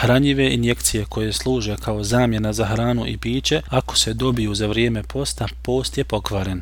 Hranjive injekcije koje služe kao zamjena za hranu i piće, ako se dobiju za vrijeme posta, post je pokvaren.